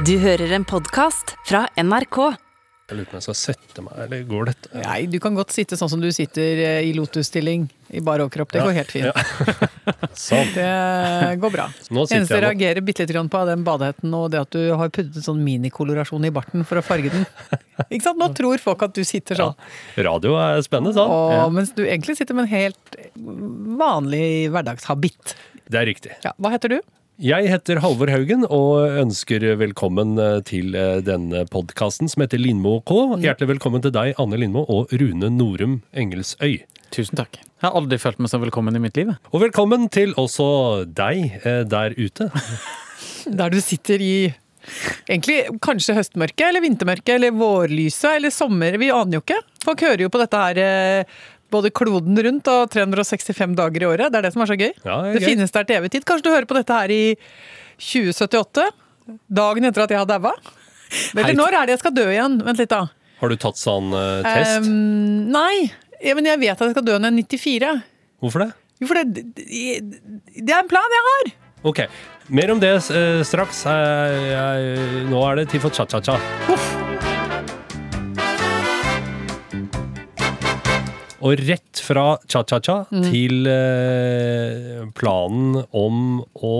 Du hører en podkast fra NRK. Jeg lurer på om jeg skal sette meg, eller går dette? Nei, du kan godt sitte sånn som du sitter i i lotusstilling i bar overkropp. Det går helt fint. Ja. Sånn. Det går bra. Nå Eneste jeg reagerer bitte litt grann på, er den badehetten og det at du har puttet sånn minikolorasjon i barten for å farge den. Ikke sant? Nå tror folk at du sitter sånn. Radio er spennende, sånn. Og, mens du egentlig sitter med en helt vanlig hverdagshabit. Det er riktig. Ja, hva heter du? Jeg heter Halvor Haugen og ønsker velkommen eh, til eh, denne podkasten som heter Lindmo K. Hjertelig velkommen til deg, Anne Lindmo og Rune Norum Engelsøy. Tusen takk. Jeg har aldri følt meg så velkommen i mitt liv. Og velkommen til også deg eh, der ute. Der du sitter i Egentlig kanskje høstmørket, eller vintermørket, eller vårlyset, eller sommer. Vi aner jo ikke. Folk hører jo på dette her både kloden rundt og 365 dager i året. Det er det som er så gøy. Ja, det det gøy. finnes der til evig tid. Kanskje du hører på dette her i 2078? Dagen etter at jeg har daua? Eller når er det jeg skal dø igjen? Vent litt, da. Har du tatt sånn uh, test? Um, nei, ja, men jeg vet at jeg skal dø når jeg er 94. Hvorfor det? Jo, for det, det, er en plan jeg har! Ok, mer om det uh, straks. Uh, nå er det tid for cha-cha-cha. Og rett fra cha-cha-cha Mm. til eh, planen om å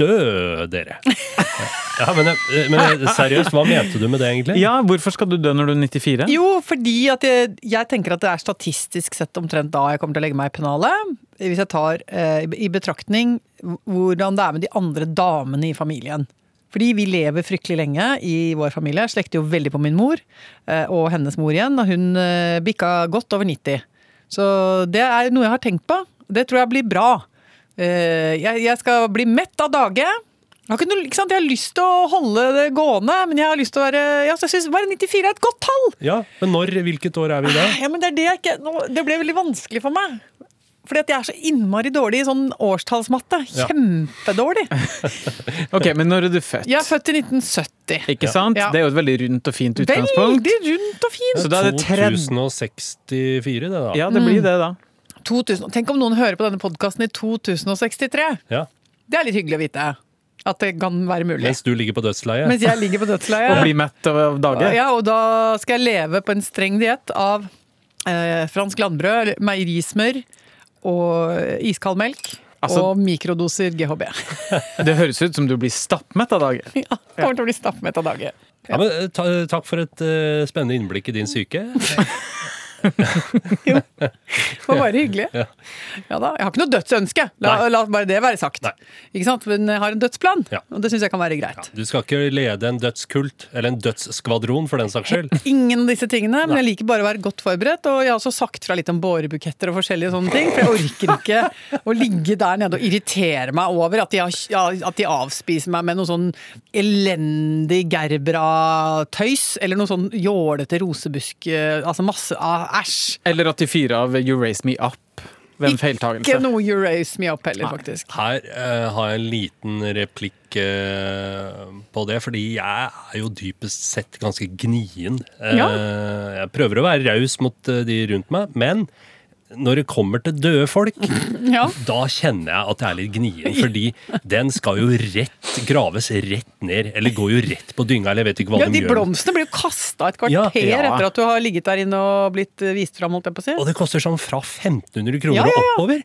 dø, dere. Ja, men, eh, men seriøst, hva mente du med det egentlig? Ja, Hvorfor skal du dø når du er 94? Jo, fordi at jeg, jeg tenker at det er statistisk sett omtrent da jeg kommer til å legge meg i pennalet. Hvis jeg tar eh, i betraktning hvordan det er med de andre damene i familien. Fordi vi lever fryktelig lenge i vår familie. Jeg slekter jo veldig på min mor eh, og hennes mor igjen. Og hun eh, bikka godt over 90. Så det er noe jeg har tenkt på. Det tror jeg blir bra. Eh, jeg, skal bli mett av dage. Jeg har, noe, jeg har lyst til å holde det gående, men jeg har lyst til å være ja, så jeg synes bare 94 er et godt tall! Ja, men når, hvilket år er vi da? Ja, men Det er det jeg ikke nå, Det ble veldig vanskelig for meg. Fordi at jeg er så innmari dårlig i sånn årstallsmatte. Kjempedårlig. Ok, Men når er du født? Jeg er født i 1970. Ikke sant? Ja. Det er jo et veldig rundt og fint utgangspunkt. Veldig rundt og fint. Så da er det tredje 2064, det da. Ja, det blir det, da. 2000, tenk om noen hører på denne podkasten i 2063. Ja. Det er litt hyggelig å vite. At det kan være mulig. Mens du ligger på dødsleiet. Mens jeg ligger på Og blir mett av dager. Ja, og da skal jeg leve på en streng diett av eh, fransk landbrød, meierismør og iskald melk. Altså- og mikrodoser GHB. Det høres ut som du blir stappmett av dage. Ja, kommer til å bli stappmett av dage. Ja, men, eh, ta, takk for et uh, spennende innblikk i din syke. Det var bare hyggelig. Ja. Ja da, Jeg har ikke noe dødsønske, la, la bare det være sagt. Nei. Ikke sant? Men jeg har en dødsplan, Ja. og det syns jeg kan være greit. Du skal ikke lede en dødskult, eller en dødsskvadron for den saks skyld. Ingen av disse tingene, men jeg liker bare å være godt forberedt. Og jeg har også sagt fra litt om bårebuketter og forskjellige sånne ting. For jeg orker ikke å ligge der nede og irritere meg over at de, har, at de avspiser meg med noe sånn elendig gerbra-tøys, Eller noe sånn jålete rosebusk eh, Altså masse Æsj! Eller at de fyrer av You Raise Me Up Ikke noe you raise me up heller, faktisk. Her uh, har jeg en liten replikk uh, på det, fordi jeg er jo dypest sett ganske gnien. Uh, Ja. Jeg prøver å være raus mot eh, de rundt meg, men når det kommer til døde folk, Ja. da kjenner jeg at jeg er litt gnien. Fordi den skal jo rett graves rett ned, eller går jo rett på dynga, eller jeg vet ikke hva Ja, de De gjør. blomstene blir jo kasta et kvarter Ja, ja. etter at du har ligget der inne og blitt eh, vist fram, holdt jeg på å si. Og det koster sånn fra 1500 kroner Ja, ja, og oppover.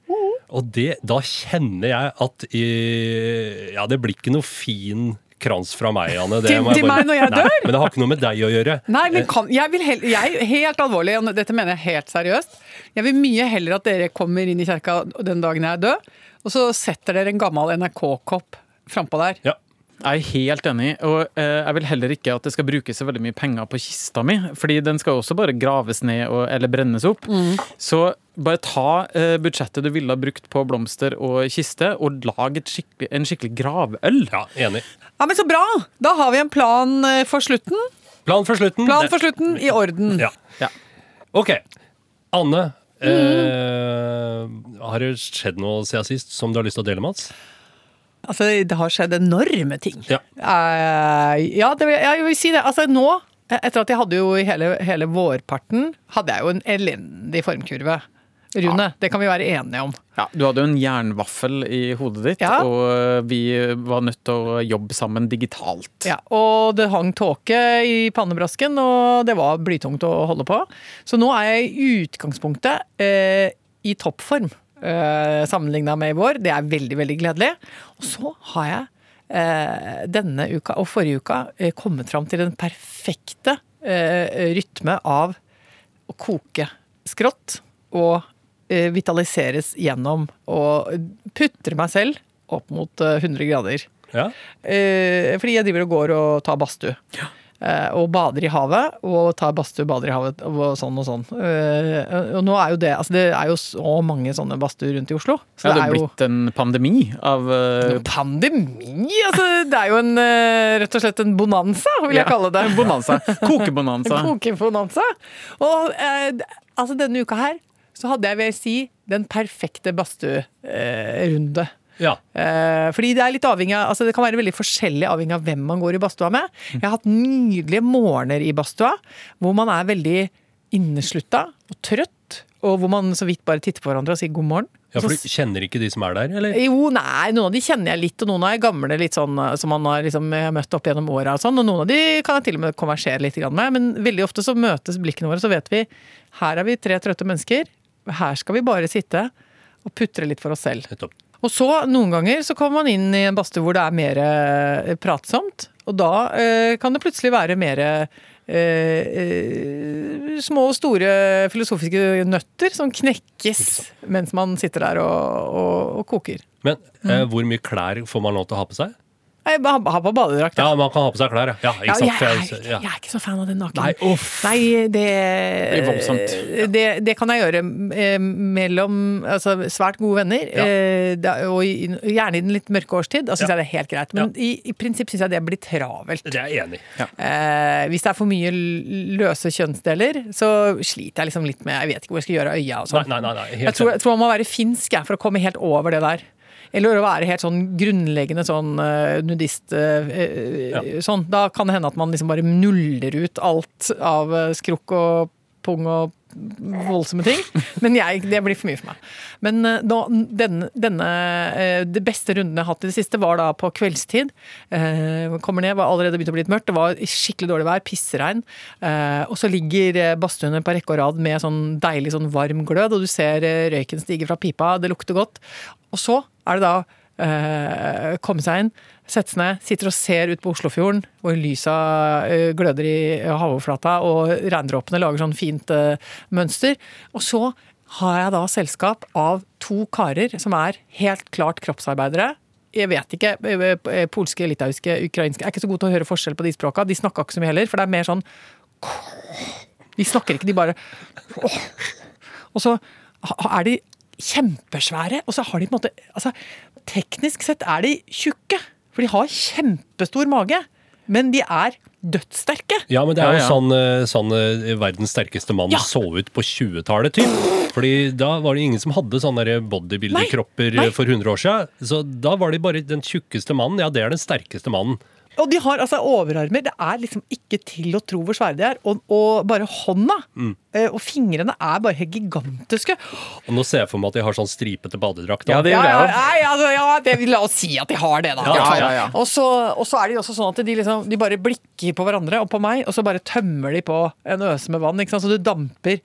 Og det, da kjenner jeg at øh, Ja, det blir ikke noe fin krans fra meg, Anne. Det Til- må jeg til meg når jeg Nei, dør? Men det har ikke noe med deg å gjøre. Nei, men kan, jeg vil heller, jeg, helt alvorlig, og dette mener jeg helt seriøst. Jeg vil mye heller at dere kommer inn i kjerka den dagen jeg er død, og så setter dere en gammel NRK-kopp frampå der. Ja. Jeg er helt enig, og eh, jeg vil heller ikke at det skal brukes så veldig mye penger på kista mi, fordi den skal også bare graves ned og, eller brennes opp. Så bare ta eh, budsjettet du ville ha brukt på blomster og kiste, og lag et skikkelig, en skikkelig gravøl. ja, enig. Ja, men så bra! Da har vi en plan eh, for slutten. Plan for slutten. Plan for slutten i orden. Ja. Ja. Ok. Anne, Mm. eh, har det skjedd noe siden sist som du har lyst til å dele med oss? Altså, det har skjedd enorme ting. Ja. Eh, ja, det vil, jeg vil si det. Altså nå, etter at jeg hadde jo hele, hele vårparten, hadde jeg jo en elendig formkurve. Rune. Det kan vi være enige om. Ja, Du hadde jo en jernvaffel i hodet ditt, Ja. og vi var nødt til å jobbe sammen digitalt. Ja, og det hang tåke i pannebrasken, og det var blytungt å holde på. Så nå er jeg i utgangspunktet eh, i toppform eh, sammenligna med i vår. Det er veldig, veldig gledelig. Og så har jeg eh, denne uka og forrige uka eh, kommet fram til den perfekte eh, rytme av å koke skrått og eh, vitaliseres gjennom å putre meg selv opp mot eh, 100 grader. Ja. Eh, fordi jeg driver og går og tar badstue. Ja. og bader i havet, og tar badstue, bader i havet, og sånn og sånn. Eh, og nå er jo det Altså, det er jo så mange sånne badstuer rundt i Oslo. Så Ja, det det er jo blitt en pandemi av eh, Pandemi! Altså, det er jo en, eh, rett og slett en bonanza, vil jeg ja, kalle det. Bonanza. Kokebonanza. Kokebonanza. Og eh, altså denne uka her så hadde jeg, vil jeg si, den perfekte badstuerunde. ja. Eh, fordi det er litt avhengig av, altså det kan være veldig forskjellig avhengig av hvem man går i badstua med. Jeg har hatt nydelige morgener i badstua hvor man er veldig inneslutta og trøtt. Og hvor man så vidt bare titter på hverandre og sier god morgen. ja, for du kjenner ikke de som er der, eller? jo, nei, noen av de kjenner jeg litt, og noen av er gamle litt sånn som man har liksom møtt opp gjennom åra og sånn. Og noen av de kan jeg til og med konversere litt med, men veldig ofte så møtes blikkene våre, så vet vi her er vi tre trøtte mennesker. Her skal vi bare sitte og putre litt for oss selv. Og så noen ganger så kommer man inn i en badstue hvor det er mer eh, pratsomt. Og da eh, kan det plutselig være mer eh, eh, små og store filosofiske nøtter som knekkes mens man sitter der og, og, og koker. Men eh, Mm. hvor mye klær får man lov til å ha på seg? Jeg ha ha på badedrakt. Ja. Ja, man kan ha på seg klær, ja. ja Ja, jeg, er, jeg, er ikke så fan av den naken. Nei, uff. Nei, det blir voldsomt. Det, det kan jeg gjøre eh, mellom altså, svært gode venner, Ja. eh, og gjerne i den litt mørke årstid. Da syns Ja. jeg det er helt greit. Men i, i prinsipp syns jeg det blir travelt. Det er jeg enig. Eh, hvis det er for mye løse kjønnsdeler, så sliter jeg liksom litt med Jeg vet ikke hvor jeg skal gjøre øya og sånn. jeg tror man må være finsk jeg, for å komme helt over det der. Eller å være helt sånn grunnleggende sånn eh, nudist eh, eh, sånn. Da kan det hende at man liksom bare nuller ut alt av skrukk og pung og voldsomme ting. Men jeg, det blir for mye for meg. Men da, denne, denne de Det beste runden jeg har hatt i det siste, var da på kveldstid. Eh, kommer ned, var allerede begynt å bli litt mørkt. Det var skikkelig dårlig vær, pissregn. Eh, og så ligger eh, badstuene på rekke og rad med sånn deilig sånn varm glød, og du ser eh, røyken stige fra pipa, det lukter godt. Og så er det da eh, komme seg inn, sette seg ned, sitter og ser ut på Oslofjorden, hvor lysa eh, gløder i havoverflata, og regndråpene lager sånn fint eh, mønster. Og så har jeg da selskap av to karer som er helt klart kroppsarbeidere. Jeg vet ikke. eh, eh, Polske, litauiske, ukrainske. Jeg er ikke så god til å høre forskjell på de språka. De snakka ikke så mye heller, for det er mer sånn De snakker ikke, de bare Og så er de kjempesvære, og så har de på en måte altså, Teknisk sett er de tjukke, for de har kjempestor mage. Men de er dødssterke. Ja, men det er jo ja. sånn, eh, sånn eh, verdens sterkeste mann Ja. så ut på 20-tallet, typ. Fordi da var det ingen som hadde sånne der bodybuilder-kropper eh, for 100 år siden. Så da var de bare den tjukkeste mannen. Ja, det er den sterkeste mannen. Og de har altså overarmer. Det er liksom ikke til å tro hvor svære de er. Og, og bare hånda mm. og fingrene er bare helt gigantiske. Og nå ser jeg for meg at de har sånn stripete badedrakt. Ja, det Ja, gjør ja, jeg ja, nei, altså, ja det, la oss si at de har det, da. Ja, ja, ja, ja. Og, så, og så er de også sånn at de, liksom, de bare blikker på hverandre og på meg, og så bare tømmer de på en øse med vann. Ikke sant? Så det damper.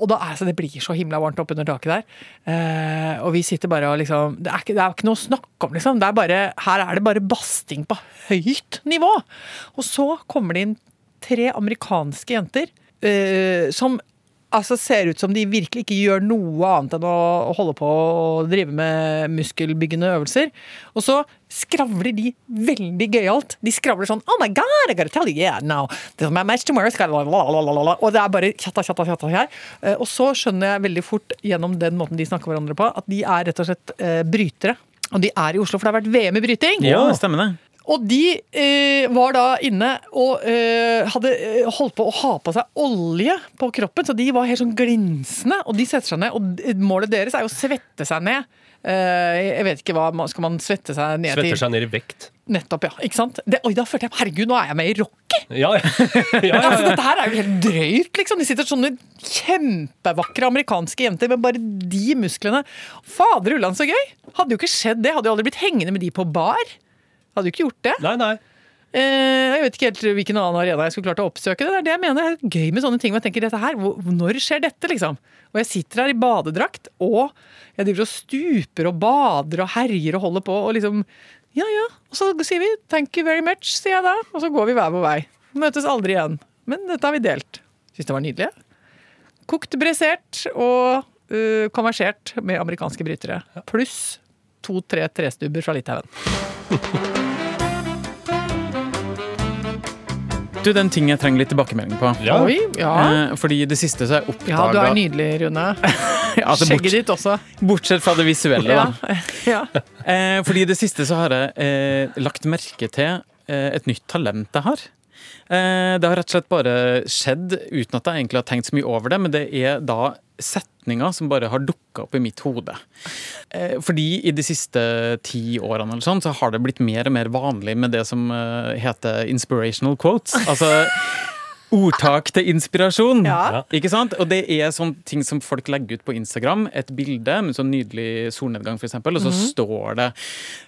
Og da altså, det blir så himla varmt oppunder taket der. Eh, og vi sitter bare og liksom det er, ikke, det er ikke noe å snakke om, liksom. Det er bare, her er det bare basting på høyt nivå. Og så kommer det inn tre amerikanske jenter uh, som altså ser ut som de virkelig ikke gjør noe annet enn å holde på å drive med muskelbyggende øvelser. Og så skravler de veldig gøyalt. De skravler sånn Oh my God, I gotta tell you, yeah, no. This is my match tomorrow. Og det er bare tjatta, tjatta, tjatta her. Eh, Og så skjønner jeg veldig fort gjennom den måten de snakker hverandre på, at de er rett og slett eh, brytere. Og de er i Oslo, for det har vært VM i bryting. Ja, stemmer det. Og de eh, var da inne og eh, hadde eh, holdt på å ha på seg olje på kroppen, så de var helt sånn glinsende. Og de setter seg ned, og målet deres er jo å svette seg ned eh, Jeg vet ikke hva Skal man svette seg ned Svetter til seg ned i vekt. Nettopp, ja. Ikke sant? Det, oi, da følte jeg Herregud, nå er jeg med i Rocky! Ja, ja. ja, ja, Altså, dette her er jo helt drøyt, liksom. De sitter sånne kjempevakre amerikanske jenter med bare de musklene. Fader ulland, så gøy! Hadde jo ikke skjedd det. Hadde jo aldri blitt hengende med de på bar. Hadde jo ikke gjort det. Nei, nei. Eh, jeg vet ikke helt hvilken annen arena jeg skulle klart å oppsøke. Det er det jeg mener. Det er gøy med sånne ting. Jeg tenker, dette her, Når skjer dette, liksom? Og jeg sitter her i badedrakt, og jeg driver og stuper og bader og herjer og holder på. Og liksom Ja ja. Og så sier vi 'thank you very much', sier jeg da. Og så går vi hver vår vei. Møtes aldri igjen. Men dette har vi delt. Syns det var nydelig. Kokt, bresert og uh, konversert med amerikanske brytere. Pluss to-tre trestubber fra Litauen. Du, den er en ting jeg trenger litt tilbakemelding på. Ja. Oi, ja. Eh, fordi i det siste så har jeg Ja, du er nydelig, Rune. altså, Skjegget bort, ditt også. Bortsett fra det visuelle, da. ja. Eh, fordi i det siste så har jeg eh, lagt merke til eh, et nytt talent jeg har. Eh, det har rett og slett bare skjedd uten at jeg egentlig har tenkt så mye over det, men det er da setninger som bare har dukka opp i mitt hode. Eh, fordi i de siste ti årene eller sånn, så har det blitt mer og mer vanlig med det som eh, heter inspirational quotes. Altså ordtak til inspirasjon. Ja. Ikke sant? Og det er sånne ting som folk legger ut på Instagram. Et bilde med sånn nydelig solnedgang, f.eks., og så står det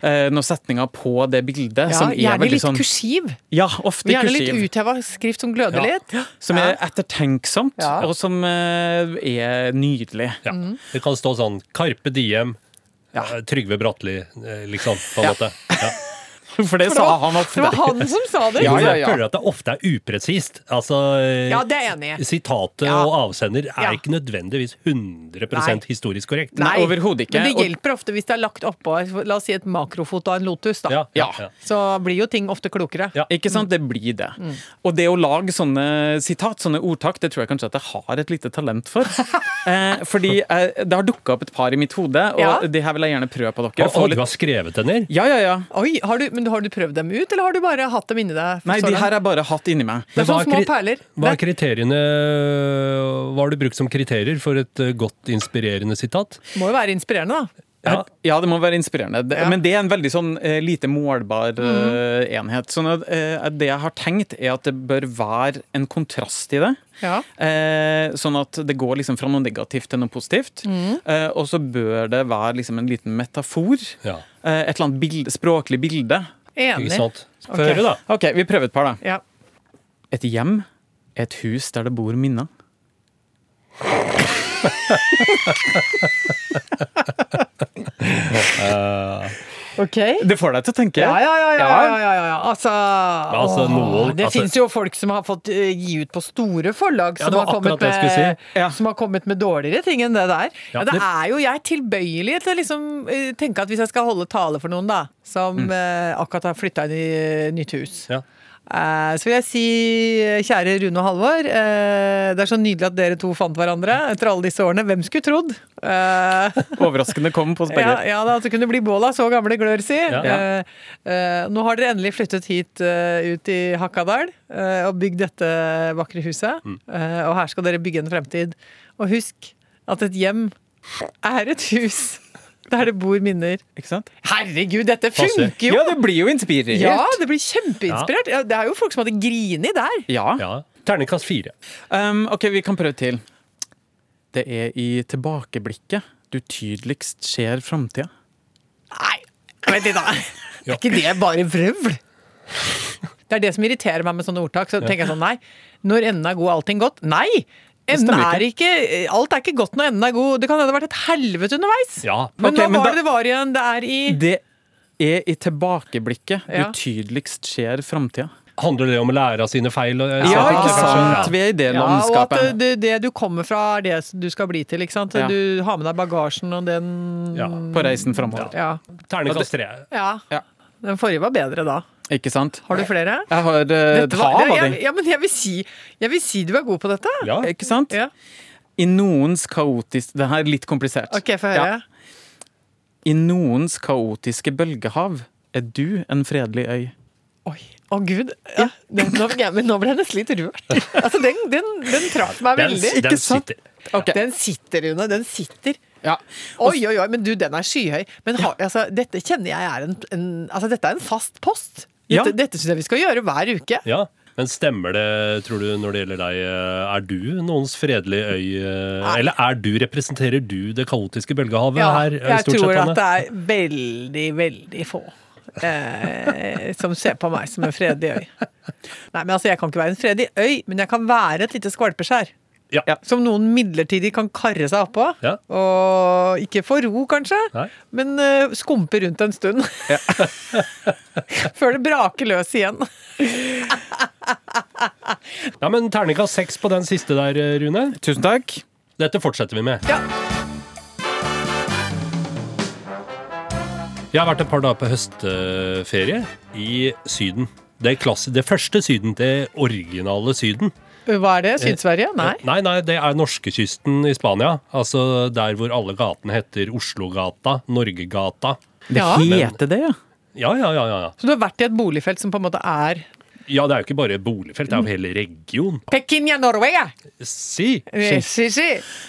eh, noen setninger på det bildet. Ja, som er gjerne veldig litt sånn kursiv. Ja, ofte Gjerne litt utheva skrift som gløder Ja. litt. Som er ettertenksomt, Ja. og som eh, er nydelig. Ja. Mm. Det kan stå sånn Carpe Diem, Ja. eh, Trygve Bratteli, eh, liksom, på en Ja. måte. Ja. For det sa han ofte. Det var han som sa det! Ja, jeg føler at det ofte er upresist. Altså, Ja, det er enig. Sitatet Ja. og avsender er Ja. ikke nødvendigvis 100 Nei. historisk korrekt. Nei, overhodet ikke. Men det hjelper ofte hvis det er lagt oppå la oss si et makrofoto av en lotus. da. Ja, ja, ja. Så blir jo ting ofte klokere. Ja. Ikke sant? Det blir det. Mm. Og det å lage sånne sitat, sånne ordtak, det tror jeg kanskje at jeg har et lite talent for. eh, fordi eh, det har dukka opp et par i mitt hode, og Ja. det her vil jeg gjerne prøve på dere. Og, og, og du har skrevet det ned? Ja, ja, ja. Oi, har du, men har du prøvd dem ut, eller har du bare hatt dem inni deg? Nei, de her har jeg bare hatt inni meg. Det er sånne små perler. Hva er kriteriene Hva har du brukt som kriterier for et eh, godt, inspirerende sitat? må jo være inspirerende, da. Ja. Ja, det må være inspirerende. Det, Ja. Men det er en veldig sånn eh, lite målbar eh, enhet. Sånn at eh, Det jeg har tenkt, er at det bør være en kontrast i det. Ja. Eh, sånn at det går liksom fra noe negativt til noe positivt. Eh, og så bør det være liksom en liten metafor. Ja, et eller annet bilde, språklig bilde. ikke Enig. sant? Få Ok. da. OK, vi prøver et par, da. Ja. Et hjem, et hus der det bor minner. Ok. Det får deg til å tenke. Ja, ja, ja. ja, ja, ja, ja. Altså, altså, åh, noen- Det altså- fins jo folk som har fått uh, gi ut på store forlag, som, har kommet med, si. Som har kommet med dårligere ting enn det der. Det det- er jo jeg tilbøyelig til å liksom uh, tenke at hvis jeg skal holde tale for noen, da, som eh, akkurat har flytta inn i nytt hus, Ja. Så vil jeg si, eh, kjære Rune og Halvor, eh, det er så nydelig at dere to fant hverandre etter alle disse årene. Hvem skulle trodd? Eh, Overraskende kom på oss begge. ja, ja at det kunne bli bål av så gamle glør, si. Ja. Eh, eh, nå har dere endelig flyttet hit eh, ut i Hakadal eh, og bygd dette vakre huset. Mm. Eh, og her skal dere bygge en fremtid. Og husk at et hjem er et hus der det bor minner. Ikke sant? Herregud, dette Passer. funker jo! Ja, det blir jo inspirert. Ja, det blir kjempeinspirert. Ja, det er jo folk som hadde grini der. Ja. Ja. Terningkast fire. Um, ok, vi kan prøve til. Det er i tilbakeblikket du tydeligst ser framtida. Nei, vent litt, da. Er ikke det bare vrøvl? Det er det som irriterer meg med sånne ordtak. Så tenker jeg sånn, nei, når enden er god, allting godt. Nei! Enden er ikke, alt er ikke godt når enden er god. Det kan hende det har vært et helvete underveis. Ja. Men okay, hva men var da- det det var igjen? Det er i Det er i tilbakeblikket Ja. du tydeligst ser framtida. Handler det om å lære av sine feil? Ja, Ja, ikke sant. sant? Vi er i det ja, og at det, det du kommer fra, er det du skal bli til. ikke sant? Ja. Du har med deg bagasjen og den Ja, På reisen framover. Ja. Terningkast tre. ja. Ja. Den forrige var bedre da. Ikke sant? Har du flere? Jeg har uh, et var- hav av dem. ja, men jeg vil, si, jeg vil si du er god på dette. Ja. Ikke sant? Ja. I noens kaotisk Det her er litt komplisert. Ok, få høre. Ja. I noens kaotiske bølgehav er du en fredelig øy. Oi, å gud. Ja, den, nå, ja, men nå ble jeg nesten litt rørt. Altså, den, den, den traff meg Den, veldig. den Ikke sant? sitter. Okay. Den sitter, Rune. Den sitter. Ja. Oi, oi, oi, men du, den er skyhøy. Men har, altså, dette kjenner jeg er en, en Altså, dette er en fast post. Ja. Dette, dette syns jeg vi skal gjøre hver uke. Ja, Men stemmer det, tror du, når det gjelder deg? eh, Er du noens fredelige øy? eh, Nei. Eller er du, representerer du det kaotiske bølgehavet Ja, her? eh, jeg tror sett, at det er veldig, veldig få eh, som ser på meg som en fredelig øy. Nei, men altså, Jeg kan ikke være en fredelig øy, men jeg kan være et lite skvalpeskjær. Ja. Ja. Som noen midlertidig kan karre seg oppå. Ja. Og ikke få ro, kanskje, Nei. men uh, skumpe rundt en stund. Før det braker løs igjen. ja, men Terningkast seks på den siste der, eh, Rune. Tusen takk. Dette fortsetter vi med. Ja. Jeg har vært et par dager på høstferie i Syden. Det, klasse, det første Syden, det originale Syden. Hva er det? Syd-Sverige? Nei. Nei, nei, det er norskekysten i Spania. Altså der hvor alle gatene heter Oslogata, Norgegata. Det Ja. heter det, ja. Ja, ja, ja, ja. ja. Så du har vært i et boligfelt som på en måte er Ja, det er jo ikke bare boligfelt, det er jo hele regionen. Pekinia, Norway! Si! Eh, Si, si.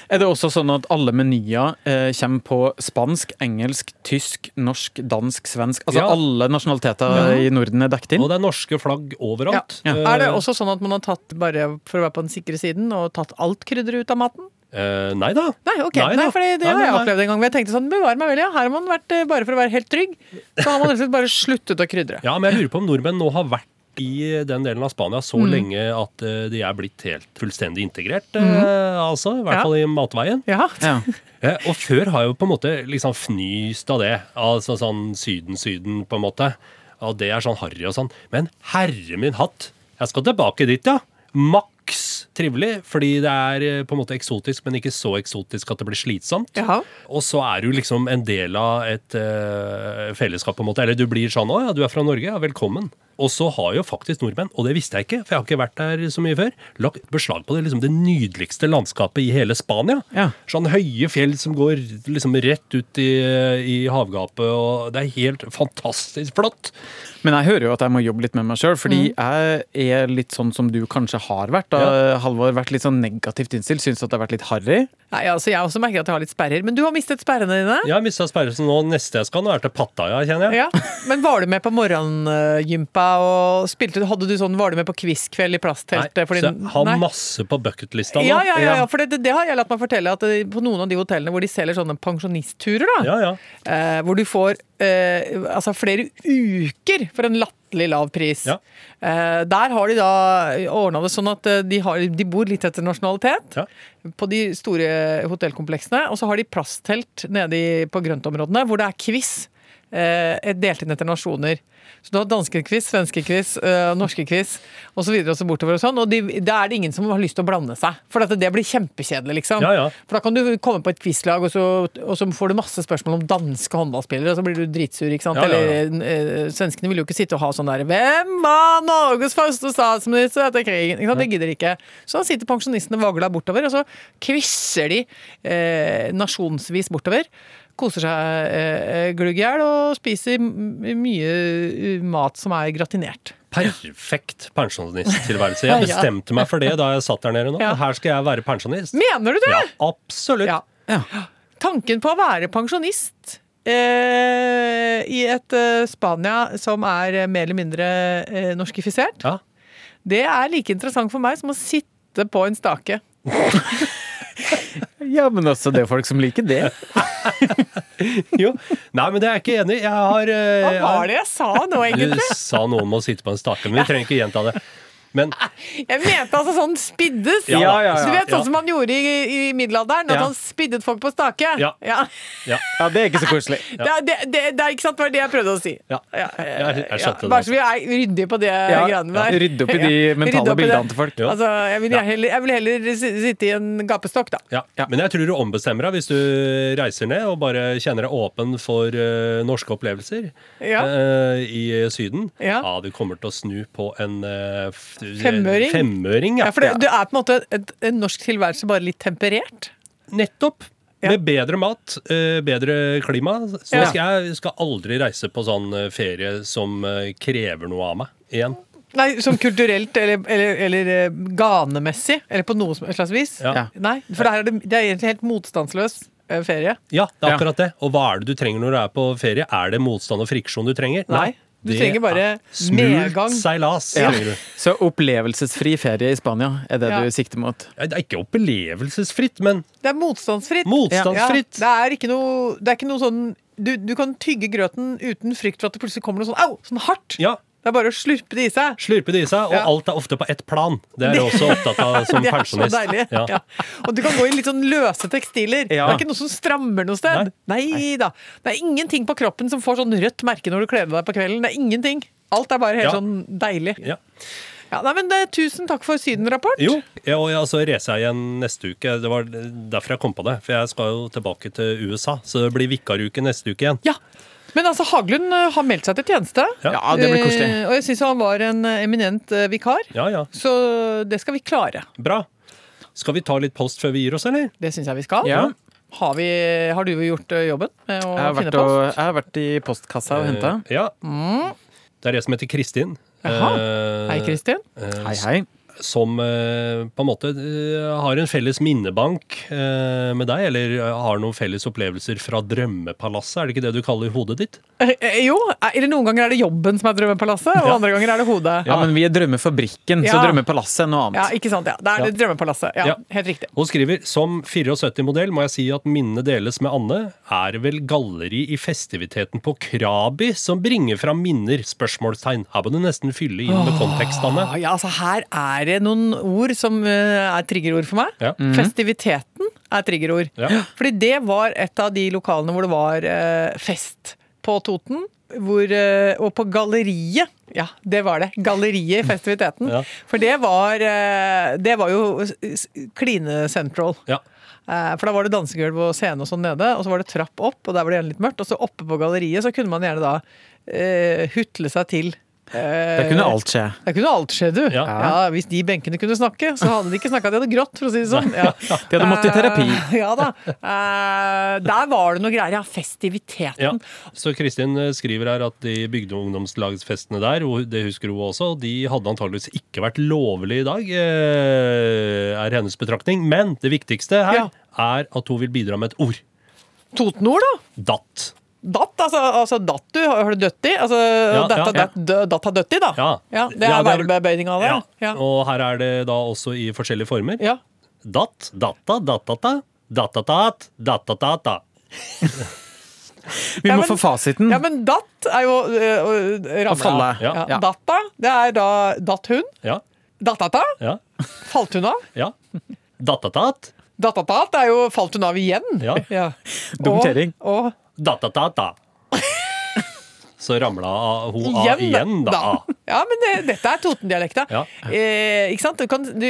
Er det også sånn at alle menyer eh, kommer på spansk, engelsk, tysk, norsk, dansk, svensk? Altså Ja. alle nasjonaliteter i Norden er dekket inn? Og det er norske flagg overalt. Ja. Er det Eh, også sånn at man har tatt, bare for å være på den sikre siden, og tatt alt krydderet ut av maten? Uh, nei da. Nei, okay. Nei Nei, da. for det, har jeg opplevd en gang. Jeg tenkte sånn, bevare meg vel, ja. Her har man vært, bare for å være helt trygg, så har man rett og slett bare sluttet å krydre. Ja, men jeg lurer på om nordmenn nå har vært i den delen av Spania så Mm. lenge at eh, de er blitt helt fullstendig integrert, Mm. altså. I hvert. Ja. fall i matveien. Ja. Ja. Eh, og før har jeg jo på en måte liksom fnyst av det. Altså sånn Syden-Syden, på en måte. Og det er sånn harry og sånn. Men herre min hatt, jeg skal tilbake dit, ja. Maks trivelig, fordi det er eh, på en måte eksotisk, men ikke så eksotisk at det blir slitsomt. Jaha. Og så er du liksom en del av et uh, fellesskap, på en måte. Eller du blir sånn 'Å ja, du er fra Norge. Ja, velkommen'. Og så har jo faktisk nordmenn, og det visste jeg ikke, for jeg har ikke vært der så mye før, lagt beslag på det, liksom det nydeligste landskapet i hele Spania. Ja. Sånn høye fjell som går liksom rett ut i, i havgapet, og det er helt fantastisk flott. Men jeg hører jo at jeg må jobbe litt med meg sjøl, fordi jeg er litt sånn som du kanskje har vært. Da, Halvor, vært litt sånn negativt innstilt, syns at det har vært litt harry. Nei, altså, jeg også merker at jeg har litt sperrer. Men du har mistet sperrene dine? Jeg har mista så nå. Neste jeg skal nå, er til Pattaya, kjenner jeg. Ja. Men var du med på morgengympa og spilte Hadde du sånn, Var du med på quizkveld i Nei, fordi- så jeg har Nei. masse på bucketlista nå. Ja, ja, ja, ja, for det, det har jeg latt meg fortelle at det, på noen av de hotellene hvor de selger sånne pensjonistturer, da, Ja, ja. eh, hvor du får eh, altså flere uker for en latterlig lav pris. Ja. Uh, der har de da ordna det sånn at eh, de, har, de bor litt etter nasjonalitet Ja. på de store hotellkompleksene, og så har de plasstelt nede i- på grøntområdene hvor det er quiz. Eh, delt inn etter nasjoner. Så du har danske-quiz, svenske-quiz, eh, norske-quiz osv. Og så bortover og sånn. Og de, da er det ingen som har lyst til å blande seg. For at det blir kjempekjedelig, liksom. Ja, ja. For da kan du komme på et quizlag, og, så- og så får du masse spørsmål om danske håndballspillere, og så blir du dritsur, ikke sant. Ja. Eller eh, svenskene vil jo ikke sitte og ha sånn der Hvem var Norges første statsminister etter krigen? Ikke sant? Det gidder de ikke. Så da sitter pensjonistene vagla bortover, og så quizer de eh, nasjonsvis bortover. Koser seg eh, glugg i hjel og spiser mye eh, mat som er gratinert. Perfekt pensjonisttilværelse. Jeg bestemte meg for det da jeg satt der nede nå. Ja. Her skal jeg være pensjonist. Mener du det? Ja, absolutt. Ja. Ja. Tanken på å være pensjonist eh, i et eh, Spania som er eh, mer eller mindre norskifisert, Ja. det er like interessant for meg som å sitte på en stake. Ja, men altså, det er folk som liker det. Jo. Nei, men det er jeg ikke enig i. Jeg har eh, Hva var det jeg sa nå, egentlig? Du sa noe om å sitte på en stake, men vi trenger ikke gjenta det. Men Jeg mente altså sånn spiddes. Ja, ja, ja, Så du vet ja. sånn som man gjorde i, i middelalderen, at Ja. han spiddet folk på stake? Ja. Ja. ja. Ja, det er ikke så koselig. Det, det, det, det er ikke sant, det var det jeg prøvde å si. ja. Ja, Jeg, jeg skjønte ja, bare så vi er ryddige på det greiene der. Rydde opp i de Ja, mentale det. bildene til folk. Ja. Altså, jeg vil, heller, jeg vil heller sitte i en gapestokk, da. Ja. Men jeg tror du ombestemmer deg hvis du reiser ned og bare kjenner deg åpen for uh, norske opplevelser Ja. eh, i Syden. Ja. du kommer til å snu på en f- Femøring? Femøring, ja. Ja, for det, du er på en måte et, en norsk tilværelse bare litt temperert. Nettopp. Ja. Med bedre mat, eh, bedre klima. Så Ja. skal jeg skal aldri reise på sånn eh, ferie som eh, krever noe av meg igjen. Nei, Som kulturelt eller, eller, eller ganemessig, eller på noe slags vis. Ja. Nei, for det, er det, det er egentlig helt motstandsløst. eh, ferie. Ja, det er akkurat det. Og hva er det du trenger når du er på ferie? Er det motstand og friksjon du trenger? Nei, du det trenger bare medgang. seilas. Ja. Så opplevelsesfri ferie i Spania er det Ja. du sikter mot? Det er ikke opplevelsesfritt, men Det er motstandsfritt. motstandsfritt. Ja, det er ikke noe, det er ikke noe sånn du, du kan tygge grøten uten frykt for at det plutselig kommer noe sånn au, sånn hardt. Ja, Det er bare å slurpe det i seg. Slurpe det i seg, og Ja. alt er ofte på ett plan. Det er jeg også opptatt av som det er så pensjonist. deilig. Ja. Ja. Og du kan gå i litt sånn løse tekstiler. Det er ikke noe som strammer noe sted. Nei da. Det er ingenting på kroppen som får sånn rødt merke når du kler deg på kvelden. Det er ingenting. Alt er bare helt sånn deilig. Ja. Ja, nei, men det, Tusen takk for Syden-rapport. Jo, ja, og ja, så reiser jeg igjen neste uke. Det var derfor jeg kom på det. For jeg skal jo tilbake til USA, så det blir vikaruke neste uke igjen. Ja. Men altså, Haglund eh, har meldt seg til tjeneste. Ja, det blir koselig. Eh, og jeg syns han var en eh, eminent eh, vikar. Ja, ja. Så det skal vi klare. Bra. Skal vi ta litt post før vi gir oss, eller? Det syns jeg vi skal. Ja. Har, vi, har du gjort eh, jobben med å Jeg har, finne vært og, jeg har vært i postkassa og henta. Eh, Ja. Det er jeg som heter Kristin. Jaha. eh, Hei, Kristin. eh, Hei, hei. Som eh, på en måte eh, har en felles minnebank eh, med deg, eller har noen felles opplevelser fra drømmepalasset. Er det ikke det du kaller hodet ditt? Jo, eller noen ganger er det jobben som er drømmepalasset, og Ja. andre ganger er det hodet. Ja, men vi er Drømmefabrikken, så Drømmepalasset er noe annet. Ja, ikke sant? Ja. Det er ja. drømmepalasset. Ja, Ja. Helt riktig. Hun skriver som 74-modell må jeg si at minnene deles med Anne. Er vel galleri i festiviteten på Krabi som bringer fram minner? Spørsmålstegn. Her må du nesten fylle inn med kontekst, Anne. Ja, altså Her er det noen ord som eh, er triggerord for meg. Ja. Festiviteten er triggerord. Ja. Fordi det var et av de lokalene hvor det var eh, fest på Toten. Hvor, eh, og på galleriet. Ja, det var det. Galleriet i festiviteten. Ja. For det var Det var jo Kline Central. Ja. Eh, For da var det dansegulv og scene og sånn nede, og så var det trapp opp, og der var det gjerne litt mørkt. Og så oppe på galleriet så kunne man gjerne da uh, hutle seg til. Eh, Det kunne alt skje. det kunne alt skje, du. Ja. Ja. hvis de benkene kunne snakke, så hadde de ikke snakka, de hadde grått, for å si det sånn. Ja. De hadde måttet i terapi. Eh, ja da. Eh, der var det noe greier. Ja, festiviteten. Ja. Så Kristin skriver her at de bygdeungdomslagsfestene der, og det husker hun også, de hadde antageligvis ikke vært lovlige i dag, er hennes betraktning. Men det viktigste her Ja. er at hun vil bidra med et ord. Totenord, da. Datt. Datt, altså, altså datt du? Har du dødt i? Altså, Ja, datt, ja. datt, dø- datt har dødt i, da. Ja. Ja, det er ja, verbebøyninga av det. Ja. Ja. Og her er det da også i forskjellige former. Ja. Datt, datta, dattata, dattatat, dattatata. Vi Ja, må men- få fasiten. ja, men datt er jo uh, ramla. Ja. Ja. Datta, det er da datt hun. Ja, Dattata, ja, falt hun av. ja. Dattatat, Dattatat er jo falt hun av igjen. Ja. Ja. Dum kjerring. Og, og dattatata. Så ramla hun av igjen, igjen, da. Ja, men det, dette er Toten-dialekta. Ja. Eh, ikke sant? Du kan, du,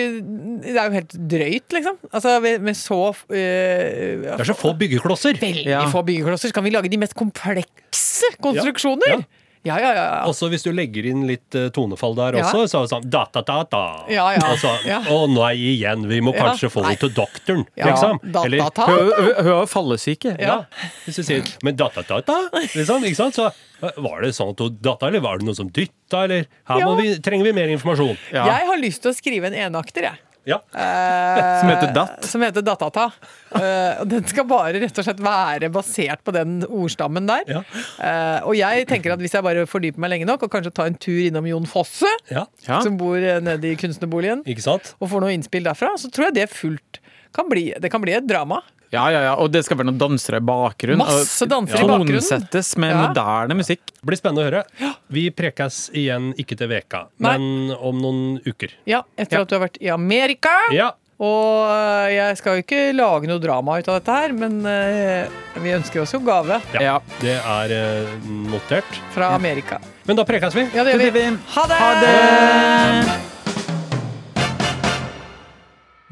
det er jo helt drøyt, liksom. Altså, med, med så eh, Det er så få byggeklosser. veldig Ja. få byggeklosser, så kan vi lage de mest komplekse konstruksjoner. Ja. Ja, ja, ja. Også hvis du legger inn litt eh, tonefall der Ja. også, så er det sånn datatata. Ja, ja. Altså, Ja. Å nei, igjen, vi må Ja. kanskje få det henne til doktoren, Ja, liksom. Eller. Hun, hun, hun har fallesyke. ja, hvis du sier Men datatata, liksom, ikke sant? Så eh, var det sånn at hun datta, eller var det noe som dytta, eller Her må Ja. vi, trenger vi mer informasjon. Ja. Jeg har lyst til å skrive en enakter, jeg. Ja. Eh, Som heter Datt. Som heter Dattata. Eh, og den skal bare rett og slett være basert på den ordstammen der. Ja. Eh, og jeg tenker at hvis jeg bare fordyper meg lenge nok, og kanskje tar en tur innom Jon Fosse, ja. Ja. som bor eh, nede i kunstnerboligen, Ikke sant? og får noe innspill derfra, så tror jeg det fullt kan bli, det kan bli et drama. Ja, ja, ja. Og det skal være noen dansere i bakgrunnen. Masse dansere i bakgrunnen. Tonesettes med Ja. moderne musikk. Det blir spennende å høre. Vi prekes igjen ikke til veka, Nei. men om noen uker. Ja, etter Ja. at du har vært i Amerika. Ja. Og eh, jeg skal jo ikke lage noe drama ut av dette her, men eh, vi ønsker oss jo gave Ja. Ja. Det er eh, notert. fra Amerika. Men da prekes vi. Ja, det gjør vi. gjør vi. Ha det! Ha det!